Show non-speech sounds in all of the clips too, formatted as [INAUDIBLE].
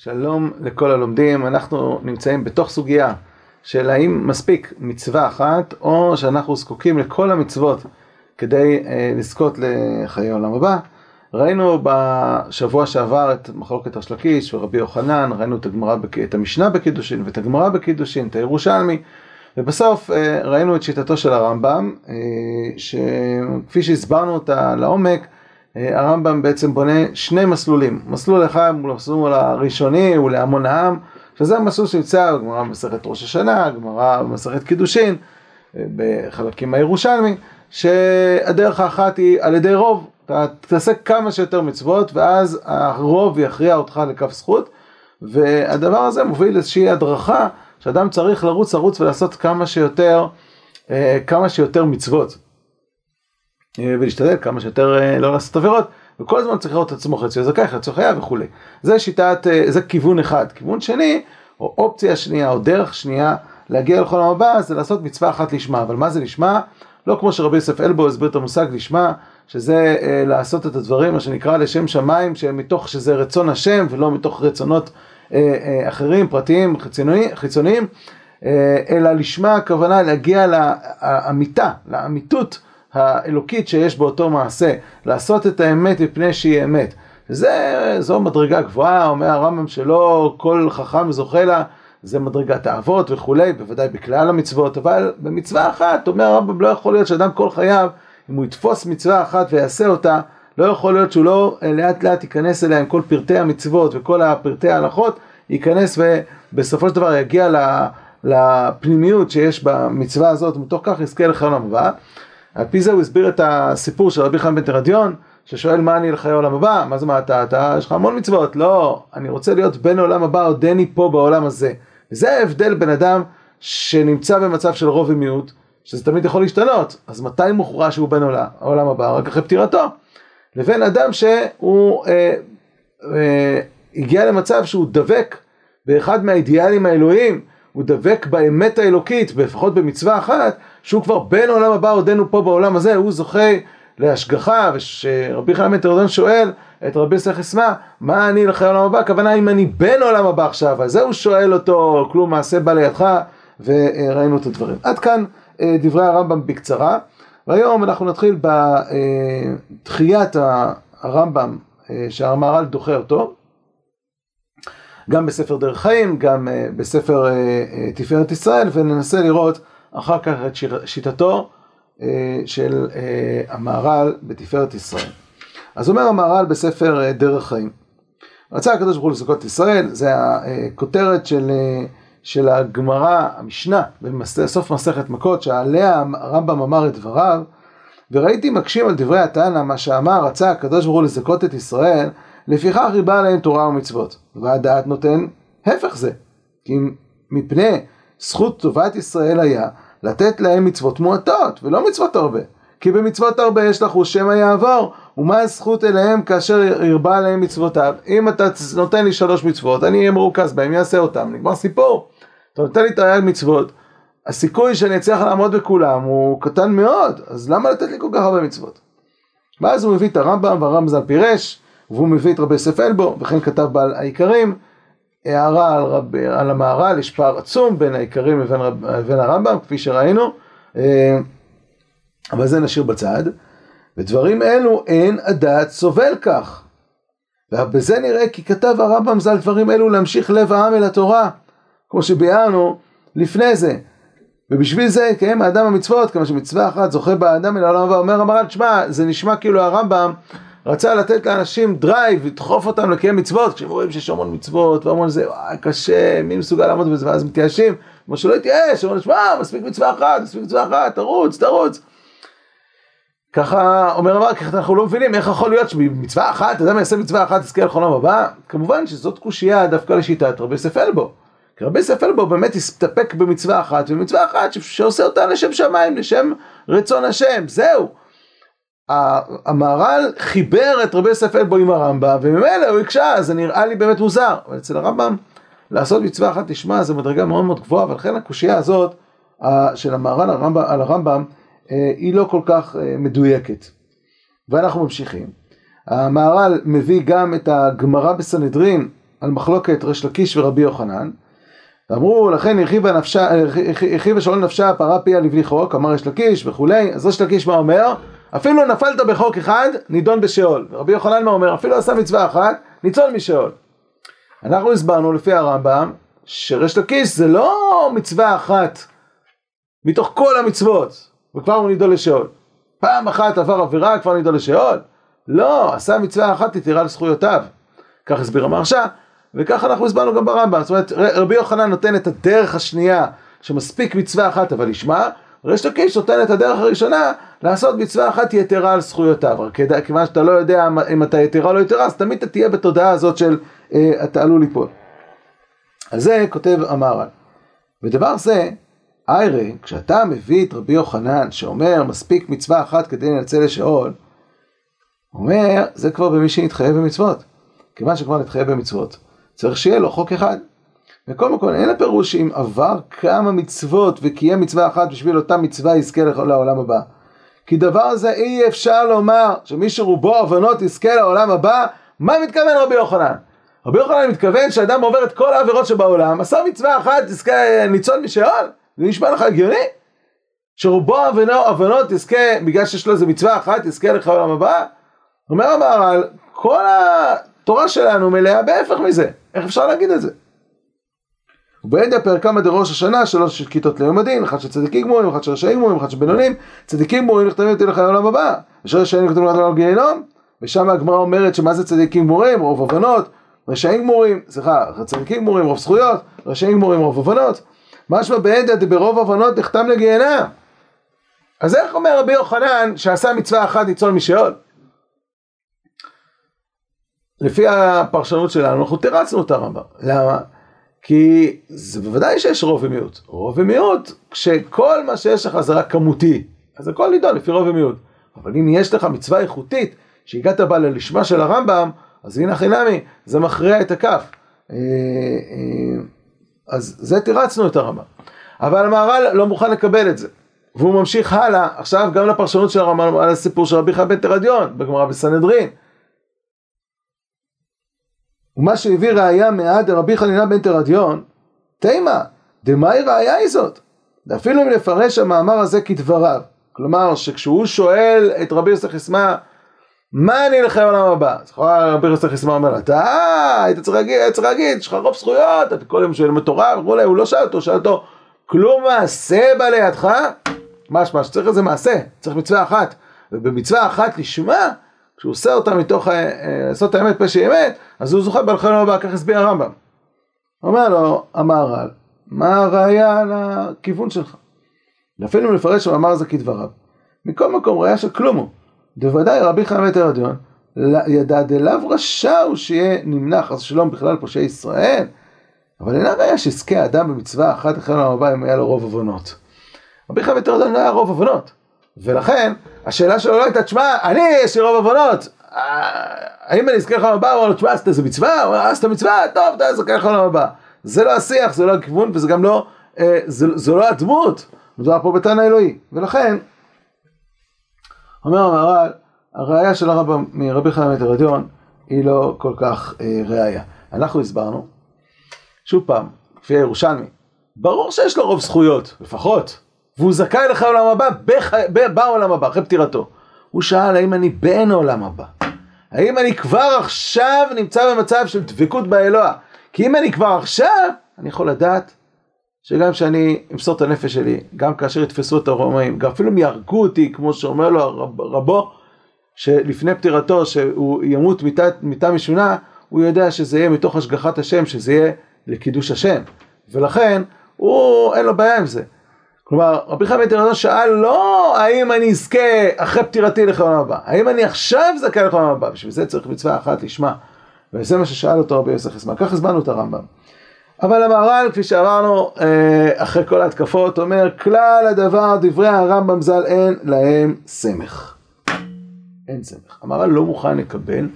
שלום לכל הלומדים, אנחנו נמצאים בתוך סוגיה של האם מספיק מצווה אחת או שאנחנו זקוקים לכל המצוות כדי אה, לזכות לחיי העולם הבא. ראינו בשבוע שעבר את מחלוקת השלקיש ורבי יוחנן, ראינו את, הגמרא, את המשנה בקידושין ואת הגמרא בקידושין, את הירושלמי, ובסוף אה, ראינו את שיטתו של הרמב"ם, אה, שכפי שהסברנו אותה לעומק, הרמב"ם בעצם בונה שני מסלולים, מסלול אחד הוא המסלול הראשוני, הוא להמון העם, שזה המסלול שנמצא בגמרא במסכת ראש השנה, גמרא במסכת קידושין, אה, בחלקים הירושלמי, שהדרך האחת היא על ידי רוב, אתה תעשה כמה שיותר מצוות ואז הרוב יכריע אותך לכף זכות, והדבר הזה מוביל לאיזושהי הדרכה שאדם צריך לרוץ לרוץ ולעשות כמה שיותר, אה, כמה שיותר מצוות. אה, ולהשתדל כמה שיותר אה, לא לעשות עבירות, וכל הזמן צריך לראות את עצמו חצי זכאי, חצי חייב וכולי. זה שיטת, אה, זה כיוון אחד. כיוון שני, או אופציה שנייה, או דרך שנייה, להגיע לכל העולם הבא, זה לעשות מצווה אחת לשמה. אבל מה זה לשמה? לא כמו שרבי יוסף אלבו הסביר את המושג לשמה, שזה אה, לעשות את הדברים, מה שנקרא לשם שמיים, שמתוך שזה רצון השם, ולא מתוך רצונות אה, אה, אחרים, פרטיים, חיצוניים, אה, אלא לשמה הכוונה להגיע לאמיתה, לאמיתות. האלוקית שיש באותו מעשה, לעשות את האמת מפני שהיא אמת. זה, זו מדרגה גבוהה, אומר הרמב"ם שלא כל חכם זוכה לה, זה מדרגת האבות וכולי, בוודאי בכלל המצוות, אבל במצווה אחת, אומר הרמב"ם, לא יכול להיות שאדם כל חייו, אם הוא יתפוס מצווה אחת ויעשה אותה, לא יכול להיות שהוא לא לאט לאט ייכנס אליה עם כל פרטי המצוות וכל הפרטי ההלכות, ייכנס ובסופו של דבר יגיע לפנימיות שיש במצווה הזאת, ומתוך כך יזכה לחלום הבא. על פי זה הוא הסביר את הסיפור של רבי חיים בן תרדיון, ששואל מה אני לחיי העולם הבא, מה זה מה אתה, אתה, יש לך המון מצוות, לא, אני רוצה להיות בן העולם הבא, עודני פה בעולם הזה. וזה ההבדל בין אדם שנמצא במצב של רוב ומיעוט, שזה תמיד יכול להשתנות, אז מתי מוכרע שהוא בן עולם, העולם הבא? רק אחרי פטירתו. לבין אדם שהוא אה, אה, הגיע למצב שהוא דבק באחד מהאידיאלים האלוהים, הוא דבק באמת האלוקית, לפחות במצווה אחת, שהוא כבר בן עולם הבא עודנו פה בעולם הזה, הוא זוכה להשגחה, ושרבי חנן בן תרדון שואל את רבי סחסמה, מה אני לחיי העולם הבא? הכוונה אם אני בן עולם הבא עכשיו, אז זה הוא שואל אותו, כלום מעשה בא לידך, וראינו את הדברים. עד כאן אה, דברי הרמב"ם בקצרה, והיום אנחנו נתחיל בתחיית הרמב"ם אה, שהמהר"ל דוחה אותו. גם בספר דרך חיים, גם uh, בספר תפארת ישראל, וננסה לראות אחר כך את שיר, שיטתו uh, של uh, המהר"ל בתפארת ישראל. אז אומר המהר"ל בספר uh, דרך חיים. רצה הקדוש ברוך הוא לזכות ישראל, זה הכותרת של, של הגמרא, המשנה, בסוף מסכת מכות, שעליה הרמב"ם אמר את דבריו, וראיתי מקשים על דברי התנא, מה שאמר, רצה הקדוש ברוך הוא לזכות את ישראל, לפיכך ריבה עליהם תורה ומצוות. והדעת נותן הפך זה. כי מפני זכות טובת ישראל היה לתת להם מצוות מועטות, ולא מצוות הרבה. כי במצוות הרבה יש לך שמא יעבור, ומה הזכות אליהם כאשר ירבה עליהם מצוותיו? אם אתה נותן לי שלוש מצוות, אני אהיה מרוכז בהם, אעשה אותם, נגמר סיפור. אתה נותן לי תרי"ג מצוות, הסיכוי שאני אצליח לעמוד בכולם הוא קטן מאוד, אז למה לתת לי כל כך הרבה מצוות? ואז הוא מביא את הרמב"ם, והרמב"ם ז"ל פירש, והוא מביא את רבי יוסף אלבו, וכן כתב בעל העיקרים, הערה על, רב, על המהר"ל, יש פער עצום בין העיקרים לבין, לבין הרמב"ם, כפי שראינו, אה, אבל זה נשאיר בצד. ודברים אלו אין הדעת סובל כך. ובזה נראה כי כתב הרמב"ם ז"ל דברים אלו להמשיך לב העם אל התורה, כמו שביארנו לפני זה. ובשביל זה יקיים האדם המצוות, כמה שמצווה אחת זוכה באדם אל העולם הבא. אומר המהר"ל, תשמע, זה נשמע כאילו הרמב"ם רצה לתת לאנשים drive, לדחוף אותם לקיים מצוות, כשהם רואים שיש המון מצוות והמון זה, וואי, קשה, מי מסוגל לעמוד בזה, ואז מתייאשים, כמו שלא יתייאש, אומרים, שמע, מספיק מצווה אחת, מספיק מצווה אחת, תרוץ, תרוץ. ככה אומר ככה אנחנו לא מבינים איך יכול להיות שבמצווה אחת, אדם יעשה מצווה אחת, יזכה לכל העולם הבא, כמובן שזאת קושייה דווקא לשיטת רבי יוסף אלבו. כי רבי יוסף אלבו באמת הסתפק במצווה אחת, ומצווה אחת שעושה אותה לשם שמיים, לשם רצון השם, זהו. המהר"ל חיבר את רבי יוסף אלבו עם הרמב"ם, וממילא הוא הקשה, זה נראה לי באמת מוזר. אבל אצל הרמב"ם, לעשות מצווה אחת לשמה זה מדרגה מאוד מאוד גבוהה, ולכן הקושייה הזאת של המהר"ל על הרמב"ם, אה, היא לא כל כך אה, מדויקת. ואנחנו ממשיכים. המהר"ל מביא גם את הגמרא בסנהדרין, על מחלוקת ריש לקיש ורבי יוחנן, ואמרו לכן הרחיבה שאול נפשה פרה פיה לבלי חוק, אמר ריש לקיש וכולי, אז ריש לקיש מה אומר? אפילו נפלת בחוק אחד, נידון בשאול. ורבי יוחנן מה אומר? אפילו עשה מצווה אחת, ניצול משאול. אנחנו הסברנו לפי הרמב"ם, שריש לקיש זה לא מצווה אחת מתוך כל המצוות, וכבר הוא נידון לשאול. פעם אחת עבר עבירה, כבר נידון לשאול. לא, עשה מצווה אחת, תתירה לזכויותיו. כך הסביר המרשה, וכך אנחנו הסברנו גם ברמב"ם. זאת אומרת, רבי יוחנן נותן את הדרך השנייה, שמספיק מצווה אחת אבל ישמע, ריש לקיש נותן את הדרך הראשונה לעשות מצווה אחת יתרה על זכויותיו. כיוון שאתה לא יודע אם אתה יתרה או לא יתרה, אז תמיד אתה תהיה בתודעה הזאת של אה, אתה עלול ליפול. על זה כותב המהר"ל. ודבר זה, איירי, כשאתה מביא את רבי יוחנן שאומר מספיק מצווה אחת כדי לנצל לשאול, אומר זה כבר במי שנתחייב במצוות. כיוון שכבר נתחייב במצוות, צריך שיהיה לו חוק אחד. מכל מקום אין הפירוש שאם עבר כמה מצוות וקיים מצווה אחת בשביל אותה מצווה יזכה לעולם הבא. כי דבר הזה אי אפשר לומר שמי שרובו הבנות יזכה לעולם הבא, מה מתכוון רבי יוחנן? רבי יוחנן מתכוון שאדם עובר את כל העבירות שבעולם, עשה מצווה אחת, יזכה ניצול משאול? זה נשמע לך הגיוני? שרובו הבנות יזכה, בגלל שיש לו איזה מצווה אחת, יזכה לך לעולם הבא? אומר המהר"ל, כל התורה שלנו מלאה בהפך מזה, איך אפשר להגיד את זה? ובעדיה פרקמא דראש השנה שלוש כיתות ליום הדין, אחת של צדיקים גמורים, אחת של רשעים גמורים, אחת של בינונים, צדיקים גמורים נכתבים אותי לך לעולם הבא, ושל רשעים נכתבים לך לעולם גיהנום, ושם הגמרא אומרת שמה זה צדיקים גמורים, רוב הבנות, רשעים גמורים, סליחה, צדיקים גמורים, רוב זכויות, רשעים גמורים, רוב הבנות, משמע בעדיה דברוב הבנות נחתם לגיהנם. אז איך אומר רבי יוחנן שעשה מצווה אחת ניצול משאול? לפי הפרשנות שלנו אנחנו תרצנו את הרמב"ם, למה? כי זה בוודאי שיש רוב ומיעוט. רוב ומיעוט, כשכל מה שיש לך זה רק כמותי, אז הכל נידון לפי רוב ומיעוט. אבל אם יש לך מצווה איכותית, שהגעת בה ללשמה של הרמב"ם, אז הנה חינמי, זה מכריע את הכף. אה, אה, אז זה תירצנו את הרמב"ם. אבל המהר"ל לא מוכן לקבל את זה. והוא ממשיך הלאה, עכשיו גם לפרשנות של הרמב"ם על הסיפור של רבי חי בן תרדיון, בגמרא בסנהדרין. ומה שהביא ראיה מעד רבי חנינה בן תרדיון, תימה, דמאי ראיה היא זאת? אפילו אם לפרש המאמר הזה כדבריו, כלומר שכשהוא שואל את רבי יוסף חסמה, מה אני אלך לעולם הבא? אז רבי יוסף חסמה אומר אתה היית צריך להגיד, היית צריך להגיד, יש לך רוב זכויות, אתה כל יום שואל בתורה וכולי, הוא לא שאל אותו, שאל אותו, כלום מעשה בא לידך? משמע שצריך איזה מעשה, צריך מצווה אחת, ובמצווה אחת לשמה, כשהוא עושה אותה מתוך אה, לעשות האמת פשע אמת, אז הוא זוכה בלחם הבא, כך הסביר הרמב"ם. אומר לו המהר"ל, מה הראייה לכיוון שלך? אפילו אם לפרש המאמר הזה כדבריו. מכל מקום ראייה של כלום הוא. בוודאי רבי חיים תרדיון, ידע דלאו רשע הוא שיהיה נמנע חס ושלום בכלל פושעי ישראל, אבל אינה ראייה שיזכה האדם במצווה אחת אחרי העולם הבא אם היה לו רוב עוונות. רבי חיים תרדיון לא היה רוב עוונות. ולכן, השאלה שלו לא הייתה, תשמע, אני יש לי רוב עוונות, האם אני אזכה לך הבא? הוא אומר לו, תשמע, עשית איזה מצווה? הוא אומר, עשית מצווה? טוב, אתה אזכה לך הבא. זה לא השיח, זה לא הכיוון, וזה גם לא, אה, זה, לא הדמות, מדובר פה בתנא אלוהי. ולכן, אומר המהר"ל, הראייה של הרב מרבי חיים את הרדיון היא לא כל כך אה, ראייה. אנחנו הסברנו, שוב פעם, לפי הירושלמי, ברור שיש לו רוב זכויות, לפחות. והוא זכאי לך לעולם הבא, בח... בעולם הבא, אחרי פטירתו. הוא שאל האם אני בן העולם הבא. האם אני כבר עכשיו נמצא במצב של דבקות באלוה? כי אם אני כבר עכשיו, אני יכול לדעת שגם כשאני אמסור את הנפש שלי, גם כאשר יתפסו את הרומאים, גם אפילו אם יהרגו אותי, כמו שאומר לו הרב, רבו, שלפני פטירתו, שהוא ימות מיתה משונה, הוא יודע שזה יהיה מתוך השגחת השם, שזה יהיה לקידוש השם. ולכן, הוא, אין לו בעיה עם זה. כלומר, רבי חיים בן תרדון שאל לא האם אני אזכה אחרי פטירתי לחלום הבא, האם אני עכשיו זכאי לחלום הבא, בשביל זה צריך מצווה אחת לשמה. וזה מה ששאל אותו רבי יוסף חסמן, כך הזמנו את הרמב"ם. אבל המהר"ל, כפי שאמרנו, אה, אחרי כל ההתקפות, אומר, כלל הדבר, דברי הרמב"ם ז"ל, אין להם סמך. אין סמך. המהר"ל לא מוכן לקבל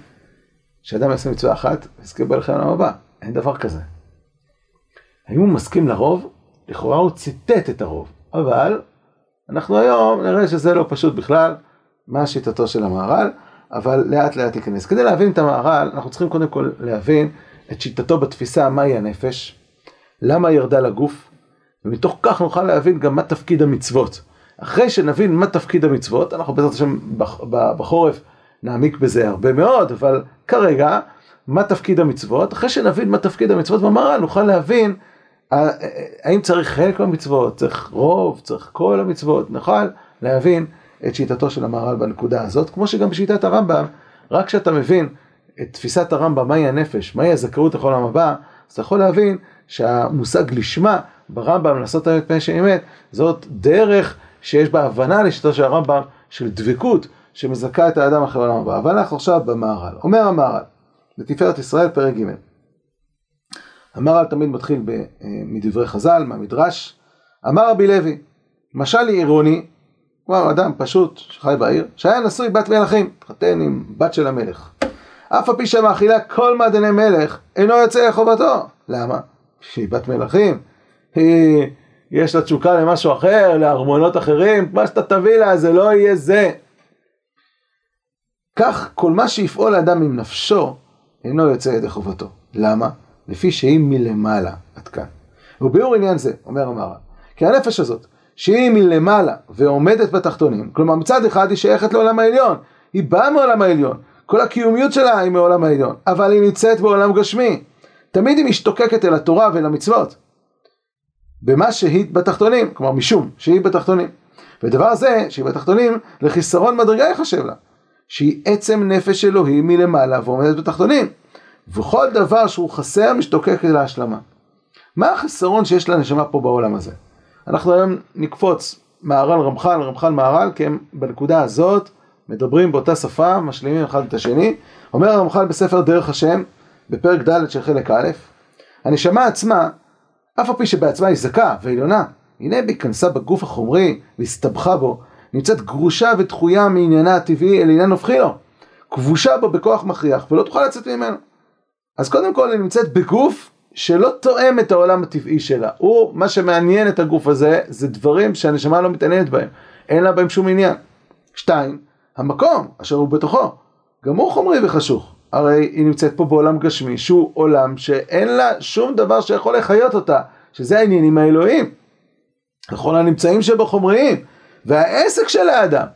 שאדם יעשה מצווה אחת ויזכה בלחם הבא. אין דבר כזה. האם הוא מסכים לרוב? לכאורה הוא ציטט את הרוב. אבל אנחנו היום נראה שזה לא פשוט בכלל, מה שיטתו של המהר"ל, אבל לאט לאט ייכנס. כדי להבין את המהר"ל, אנחנו צריכים קודם כל להבין את שיטתו בתפיסה מהי הנפש, למה היא ירדה לגוף, ומתוך כך נוכל להבין גם מה תפקיד המצוות. אחרי שנבין מה תפקיד המצוות, אנחנו בעזרת השם בחורף נעמיק בזה הרבה מאוד, אבל כרגע, מה תפקיד המצוות? אחרי שנבין מה תפקיד המצוות במראה, נוכל להבין האם צריך חלק מהמצוות, צריך רוב, צריך כל המצוות, נוכל להבין את שיטתו של המהר"ל בנקודה הזאת, כמו שגם בשיטת הרמב"ם, רק כשאתה מבין את תפיסת הרמב"ם, מהי הנפש, מהי הזכאות לכל העולם הבא, אז אתה יכול להבין שהמושג לשמה ברמב"ם, לעשות את פני שם אמת, זאת דרך שיש בה הבנה לשיטתו של הרמב"ם, של דבקות, שמזכה את האדם אחרי העולם הבא. אבל אנחנו עכשיו במהר"ל. אומר המהר"ל, לתפארת ישראל, פרק ג' המהר"ל תמיד מתחיל ב, אה, מדברי חז"ל, מהמדרש. אמר רבי לוי, משל עירוני, כלומר אדם פשוט שחי בעיר, שהיה נשוי בת מלכים, התחתן עם בת של המלך. אף על פי שמאכילה כל מעדני מלך, אינו יוצא לחובתו. למה? שהיא בת מלכים, היא, יש לה תשוקה למשהו אחר, לארמונות אחרים, מה שאתה תביא לה זה לא יהיה זה. כך כל מה שיפעול האדם עם נפשו, אינו יוצא ידי חובתו. למה? לפי שהיא מלמעלה, עד כאן. וביאור עניין זה, אומר המהר"ל, כי הנפש הזאת, שהיא מלמעלה ועומדת בתחתונים, כלומר מצד אחד היא שייכת לעולם העליון, היא באה מעולם העליון, כל הקיומיות שלה היא מעולם העליון, אבל היא נמצאת בעולם גשמי. תמיד היא משתוקקת אל התורה ואל המצוות. במה שהיא בתחתונים, כלומר משום שהיא בתחתונים. ודבר זה, שהיא בתחתונים, לחיסרון מדרגה יחשב לה. שהיא עצם נפש אלוהים מלמעלה ועומדת בתחתונים. וכל דבר שהוא חסר משתוקק אל ההשלמה. מה החסרון שיש לנשמה פה בעולם הזה? אנחנו היום נקפוץ מהר"ל רמח"ל, רמח"ל מהר"ל, כי הם בנקודה הזאת מדברים באותה שפה, משלימים אחד את השני. אומר הרמח"ל בספר דרך השם, בפרק ד' של חלק א', הנשמה עצמה, אף על פי שבעצמה היא זכה ועליונה, הנה בהיכנסה בגוף החומרי והסתבכה בו, נמצאת גרושה ודחויה מעניינה הטבעי אל עניין הופכי לו. כבושה בו בכוח מכריח ולא תוכל לצאת ממנו. אז קודם כל היא נמצאת בגוף שלא תואם את העולם הטבעי שלה. הוא, מה שמעניין את הגוף הזה, זה דברים שהנשמה לא מתעניינת בהם. אין לה בהם שום עניין. שתיים, המקום אשר הוא בתוכו, גם הוא חומרי וחשוך. הרי היא נמצאת פה בעולם גשמי, שהוא עולם שאין לה שום דבר שיכול לחיות אותה, שזה העניינים האלוהיים. לכל הנמצאים שבו חומריים, והעסק של האדם.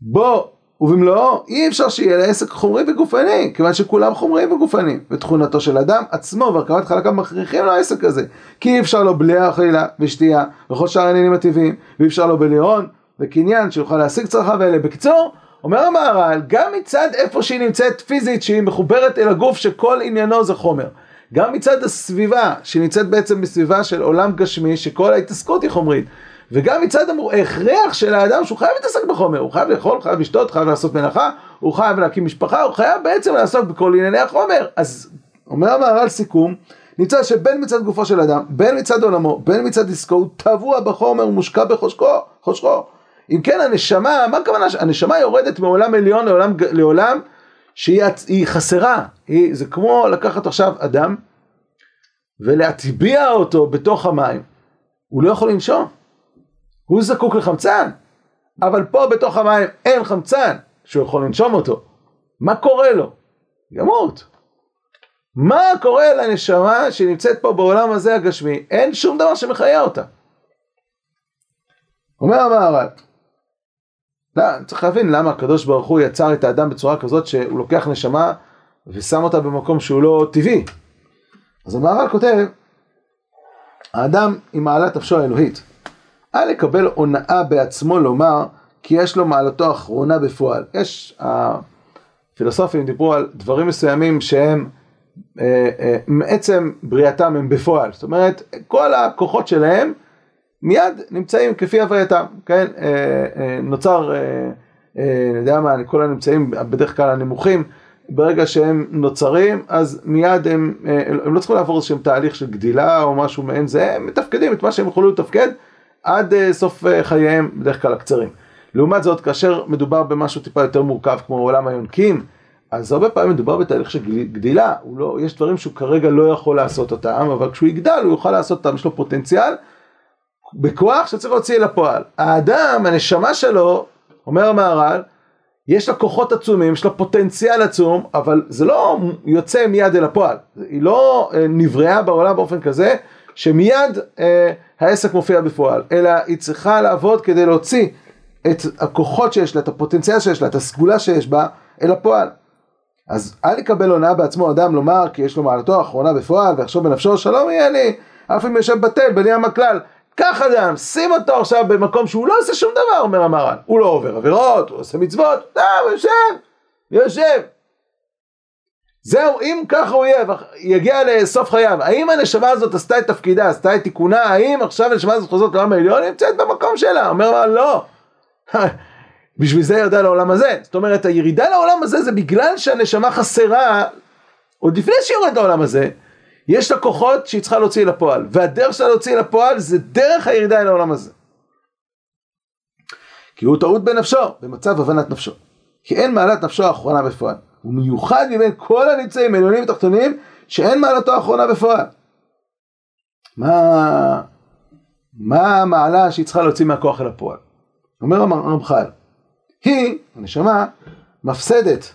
בו ובמלואו אי אפשר שיהיה לעסק חומרי וגופני, כיוון שכולם חומריים וגופניים, ותכונתו של אדם עצמו והרכבת חלקיו מכריחים לעסק הזה, כי אי אפשר לו בלי אכילה ושתייה וכל שאר העניינים הטבעיים, ואי אפשר לו בלי הון וקניין שיוכל להשיג צרכיו האלה. בקיצור, אומר המהר"ל, גם מצד איפה שהיא נמצאת פיזית, שהיא מחוברת אל הגוף שכל עניינו זה חומר, גם מצד הסביבה, שהיא נמצאת בעצם בסביבה של עולם גשמי, שכל ההתעסקות היא חומרית, וגם מצד ההכרח של האדם שהוא חייב להתעסק בחומר, הוא חייב לאכול, חייב לשתות, חייב לעשות מלאכה, הוא חייב להקים משפחה, הוא חייב בעצם לעסוק בכל ענייני החומר. אז אומר המהר"ל סיכום, נמצא שבין מצד גופו של אדם, בין מצד עולמו, בין מצד עסקו, הוא טבוע בחומר ומושקע בחושקו, חושכו. אם כן הנשמה, מה הכוונה? הנשמה יורדת מעולם עליון לעולם, לעולם שהיא חסרה, היא, זה כמו לקחת עכשיו אדם ולהטביע אותו בתוך המים, הוא לא יכול לנשום. הוא זקוק לחמצן, אבל פה בתוך המים אין חמצן שהוא יכול לנשום אותו. מה קורה לו? ימות. מה קורה לנשמה שנמצאת פה בעולם הזה הגשמי? אין שום דבר שמחיה אותה. אומר המהר"ל, לא, צריך להבין למה הקדוש ברוך הוא יצר את האדם בצורה כזאת שהוא לוקח נשמה ושם אותה במקום שהוא לא טבעי. אז המהר"ל כותב, האדם עם מעלת נפשו האלוהית. אל לקבל הונאה בעצמו לומר כי יש לו מעלתו האחרונה בפועל. יש, הפילוסופים דיברו על דברים מסוימים שהם אה, אה, מעצם בריאתם הם בפועל. זאת אומרת, כל הכוחות שלהם מיד נמצאים כפי הווייתם, כן? אה, נוצר, אני יודע מה, כל הנמצאים בדרך כלל הנמוכים, ברגע שהם נוצרים, אז מיד הם, הם לא צריכים לעבור איזשהם תהליך של גדילה או משהו מעין זה, הם מתפקדים את מה שהם יכולו לתפקד. עד אה, סוף אה, חייהם, בדרך כלל הקצרים. לעומת זאת, כאשר מדובר במשהו טיפה יותר מורכב כמו עולם היונקים, אז הרבה פעמים מדובר בתהליך של גדילה, לא, יש דברים שהוא כרגע לא יכול לעשות אותם, אבל כשהוא יגדל הוא יוכל לעשות אותם, יש לו פוטנציאל, בכוח שצריך להוציא אל הפועל. האדם, הנשמה שלו, אומר המהר"ל, יש לה כוחות עצומים, יש לה פוטנציאל עצום, אבל זה לא יוצא מיד אל הפועל. היא לא אה, נבראה בעולם באופן כזה, שמיד אה, העסק מופיע בפועל, אלא היא צריכה לעבוד כדי להוציא את הכוחות שיש לה, את הפוטנציאל שיש לה, את הסגולה שיש בה, אל הפועל. אז אל יקבל הונאה בעצמו אדם לומר כי יש לו מעלתו האחרונה בפועל ויחשוב בנפשו שלום יהיה לי אף אם יושב בטל בלי ים הכלל קח אדם שים אותו עכשיו במקום שהוא לא עושה שום דבר אומר המהר"ל. הוא לא עובר עבירות הוא עושה מצוות לא, הוא יושב יושב זהו אם ככה הוא יהיה יגיע לסוף חייו האם הנשמה הזאת עשתה את תפקידה עשתה את תיקונה האם עכשיו הנשמה הזאת חוזרת לעולם העליון נמצאת במקום שלה אומר לה לא [LAUGHS] בשביל זה ירדה לעולם הזה. זאת אומרת, הירידה לעולם הזה זה בגלל שהנשמה חסרה, עוד לפני שהיא יורדת לעולם הזה, יש לה כוחות שהיא צריכה להוציא לפועל, והדרך שלה להוציא לפועל זה דרך הירידה אל העולם הזה. כי הוא טעות בנפשו, במצב הבנת נפשו. כי אין מעלת נפשו האחרונה בפועל. הוא מיוחד מבין כל הנמצאים, עליונים ותחתונים, שאין מעלתו האחרונה בפועל. מה, מה המעלה שהיא צריכה להוציא מהכוח אל הפועל? אומר הרמח"ל, היא, הנשמה, מפסדת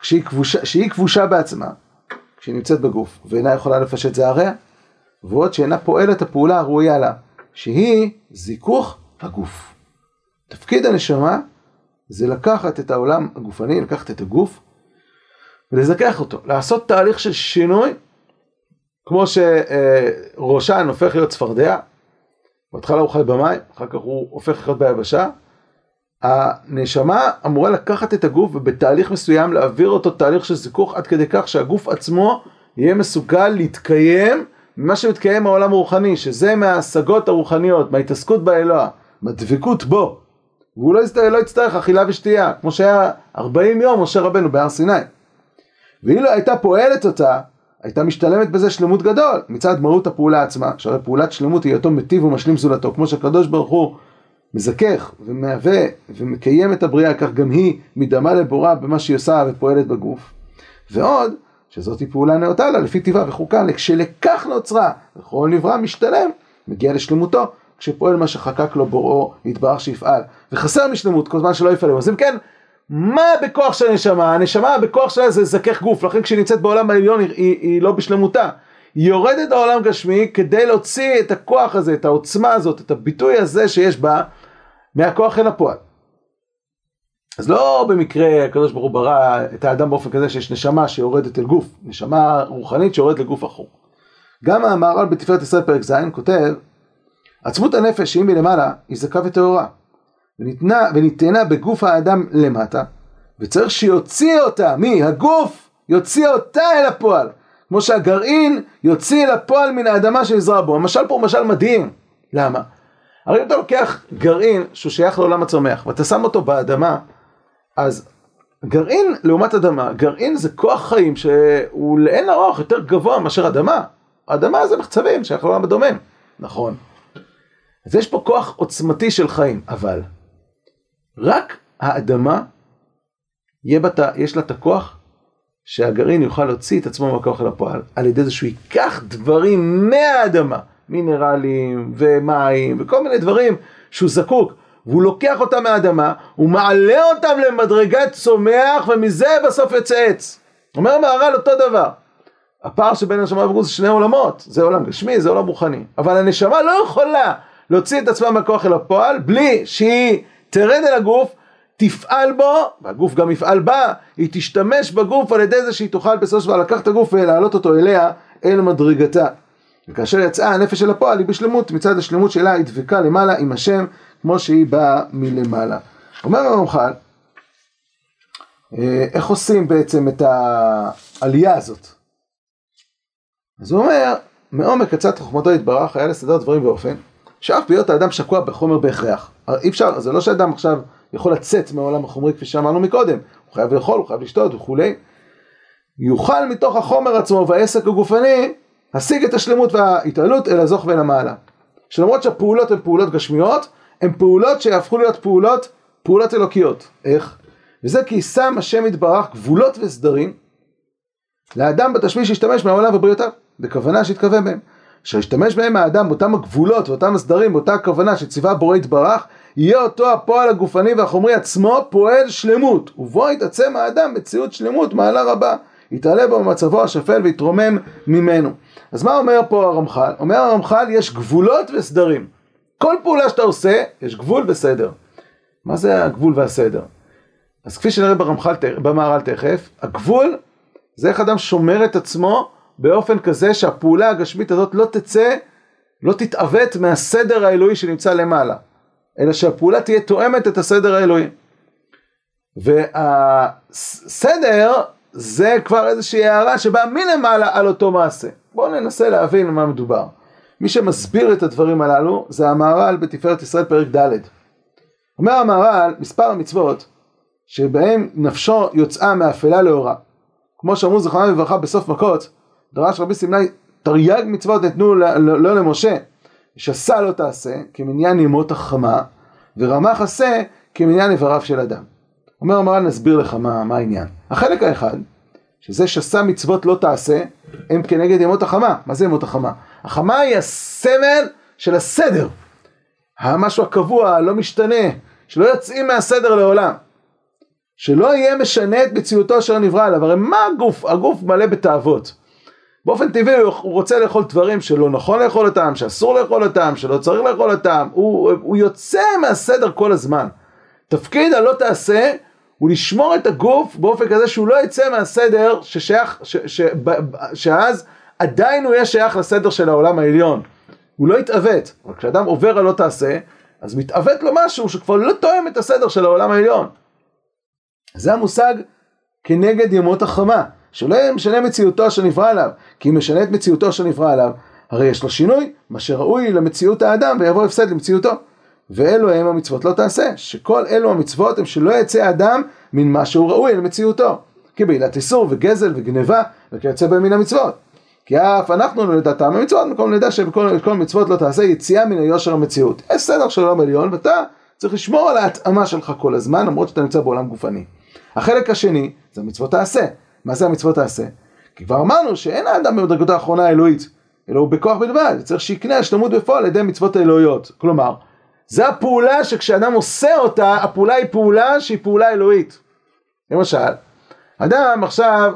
כשהיא כבושה, כשהיא כבושה בעצמה, כשהיא נמצאת בגוף, ואינה יכולה לפשט זעריה, ועוד שאינה פועלת הפעולה הראויה לה, שהיא זיכוך הגוף. תפקיד הנשמה זה לקחת את העולם הגופני, לקחת את הגוף ולזכח אותו, לעשות תהליך של שינוי, כמו שראשן הופך להיות צפרדע, בהתחלה הוא חי במים, אחר כך הוא הופך להיות ביבשה, הנשמה אמורה לקחת את הגוף ובתהליך מסוים להעביר אותו תהליך של זיכוך עד כדי כך שהגוף עצמו יהיה מסוגל להתקיים ממה שמתקיים מהעולם הרוחני, שזה מההשגות הרוחניות, מההתעסקות באלוה, מהדבקות בו. והוא לא, לא יצטרך אכילה ושתייה, כמו שהיה 40 יום משה רבנו בהר סיני. ואילו הייתה פועלת אותה, הייתה משתלמת בזה שלמות גדול, מצד מהות הפעולה עצמה, שהרי פעולת שלמות היא אותו מטיב ומשלים זולתו, כמו שהקדוש ברוך הוא מזכך ומהווה ומקיים את הבריאה, כך גם היא מדמה לבורה במה שהיא עושה ופועלת בגוף. ועוד, שזאת היא פעולה נאותה לה לפי טבעה וחוקה, כשלכך נוצרה, וכל נברא משתלם, מגיע לשלמותו, כשפועל מה שחקק לו בוראו, יתברך שיפעל. וחסר משלמות כל זמן שלא יפעל. אז אם כן, מה בכוח של הנשמה? הנשמה בכוח שלה זה זכך גוף, לכן כשהיא נמצאת בעולם העליון היא, היא, היא לא בשלמותה. היא יורדת לעולם גשמי כדי להוציא את הכוח הזה, את העוצמה הזאת, את הביטוי הזה שיש בה, מהכוח אל הפועל. אז לא במקרה הקדוש ברוך הוא ברא את האדם באופן כזה שיש נשמה שיורדת אל גוף, נשמה רוחנית שיורדת לגוף אחור. גם המהר"ל בתפארת ישראל פרק ז' כותב, עצמות הנפש שהיא מלמעלה היא זכה וטהורה, וניתנה, וניתנה בגוף האדם למטה, וצריך שיוציא אותה, מי? הגוף יוציא אותה אל הפועל, כמו שהגרעין יוציא אל הפועל מן האדמה שנזרע בו. המשל פה הוא משל מדהים, למה? הרי אם אתה לוקח גרעין שהוא שייך לעולם הצומח ואתה שם אותו באדמה, אז גרעין לעומת אדמה, גרעין זה כוח חיים שהוא לאין ארוך יותר גבוה מאשר אדמה. אדמה זה מחצבים שייך לעולם הדומם, נכון. אז יש פה כוח עוצמתי של חיים, אבל רק האדמה, בת, יש לה את הכוח שהגרעין יוכל להוציא את עצמו מהכוח אל הפועל, על ידי זה שהוא ייקח דברים מהאדמה. מינרלים ומים וכל מיני דברים שהוא זקוק והוא לוקח אותם מהאדמה, הוא מעלה אותם למדרגת צומח ומזה בסוף יוצא עץ. אומר מהר"ל אותו דבר. הפער שבין הנשמה והגוף זה שני עולמות, זה עולם גשמי, זה עולם רוחני. אבל הנשמה לא יכולה להוציא את עצמה מהכוח אל הפועל בלי שהיא תרד אל הגוף, תפעל בו, והגוף גם יפעל בה, היא תשתמש בגוף על ידי זה שהיא תוכל בסופו של דבר לקחת את הגוף ולהעלות אותו אליה, אל מדרגתה. וכאשר יצאה הנפש אל הפועל היא בשלמות, מצד השלמות שלה היא דבקה למעלה עם השם, כמו שהיא באה מלמעלה. אומר הרמח"ל, אה, איך עושים בעצם את העלייה הזאת? אז הוא אומר, מעומק עצת חוכמתו יתברך היה לסדר דברים באופן שאף בהיות האדם שקוע בחומר בהכרח. אי אפשר, זה לא שאדם עכשיו יכול לצאת מהעולם החומרי כפי שאמרנו מקודם, הוא חייב לאכול, הוא חייב לשתות וכולי. יוכל מתוך החומר עצמו והעסק הגופני השיג את השלמות וההתעלות אל הזוך ואל המעלה. שלמרות שהפעולות הן פעולות גשמיות, הן פעולות שיהפכו להיות פעולות, פעולות אלוקיות. איך? וזה כי שם השם יתברך גבולות וסדרים לאדם בתשמיש שישתמש מהעולם ובריאותיו, בכוונה שיתכוון בהם. שישתמש בהם האדם באותם הגבולות ואותם הסדרים, באותה הכוונה שציווה בורא יתברך, יהיה אותו הפועל הגופני והחומרי עצמו פועל שלמות, ובו יתעצם האדם מציאות שלמות מעלה רבה, יתעלה בו במצבו השפל ויתרומם ממנו. אז מה אומר פה הרמח"ל? אומר הרמח"ל יש גבולות וסדרים. כל פעולה שאתה עושה, יש גבול וסדר. מה זה הגבול והסדר? אז כפי שנראה ברמח"ל, במהר"ל תכף, הגבול זה איך אדם שומר את עצמו באופן כזה שהפעולה הגשמית הזאת לא תצא, לא תתעוות מהסדר האלוהי שנמצא למעלה, אלא שהפעולה תהיה תואמת את הסדר האלוהי. והסדר זה כבר איזושהי הערה שבאה מלמעלה על אותו מעשה. בואו ננסה להבין מה מדובר. מי שמסביר את הדברים הללו זה המהר"ל בתפארת ישראל פרק ד'. אומר המהר"ל מספר המצוות שבהם נפשו יוצאה מאפלה לאורה. כמו שאמרו זכרונם לברכה בסוף מכות, דרש רבי סמלי תרי"ג מצוות נתנו לא למשה, שסה לא תעשה כמניין ימות החמה, ורמח עשה כמניין איבריו של אדם. אומר המהר"ל נסביר לך מה, מה העניין. החלק האחד, שזה שסה מצוות לא תעשה, הם כנגד ימות החמה. מה זה ימות החמה? החמה היא הסמל של הסדר. המשהו הקבוע, הלא משתנה, שלא יוצאים מהסדר לעולם. שלא יהיה משנה את מציאותו אשר נברא עליו. הרי מה הגוף? הגוף מלא בתאוות. באופן טבעי הוא רוצה לאכול דברים שלא נכון לאכול אותם, שאסור לאכול אותם, שלא צריך לאכול אותם. הוא, הוא יוצא מהסדר כל הזמן. תפקיד הלא תעשה הוא לשמור את הגוף באופן כזה שהוא לא יצא מהסדר ששייך, ש, ש, ש, שאז עדיין הוא יהיה שייך לסדר של העולם העליון. הוא לא יתעוות. אבל כשאדם עובר על לא תעשה, אז מתעוות לו משהו שכבר לא תואם את הסדר של העולם העליון. זה המושג כנגד ימות החמה, שלא משנה מציאותו אשר נברא עליו, כי אם משנה את מציאותו אשר נברא עליו, הרי יש לו שינוי, מה שראוי למציאות האדם ויבוא הפסד למציאותו. ואלו הם המצוות לא תעשה, שכל אלו המצוות הם שלא יצא אדם מן מה שהוא ראוי למציאותו, כבעילת איסור וגזל וגניבה וכיוצא בהם מן המצוות. כי אף אנחנו לא נדע טעם המצוות, מקום נדע שבכל מצוות לא תעשה יציאה מן היושר המציאות. יש סדר של עולם עליון ואתה צריך לשמור על ההתאמה שלך כל הזמן, למרות שאתה נמצא בעולם גופני. החלק השני זה המצוות תעשה. מה זה המצוות תעשה? כי כבר אמרנו שאין האדם במדרגותו האחרונה האלוהית, אלא הוא בכוח בלבד, צריך שיקנה השלמות בפועל על ידי מצוות האלוהיות. כלומר, זה הפעולה שכשאדם עושה אותה, הפעולה היא פעולה שהיא פעולה אלוהית. למשל, אדם עכשיו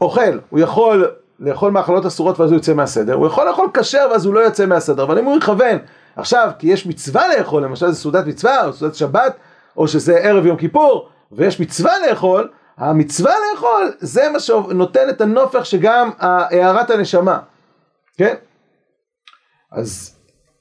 אוכל, הוא יכול לאכול מאכלות אסורות ואז הוא יוצא מהסדר, הוא יכול לאכול כשר ואז הוא לא יוצא מהסדר, אבל אם הוא יכוון עכשיו, כי יש מצווה לאכול, למשל זה סעודת מצווה או סעודת שבת, או שזה ערב יום כיפור, ויש מצווה לאכול, המצווה לאכול זה מה שנותן את הנופך שגם הערת הנשמה, כן? אז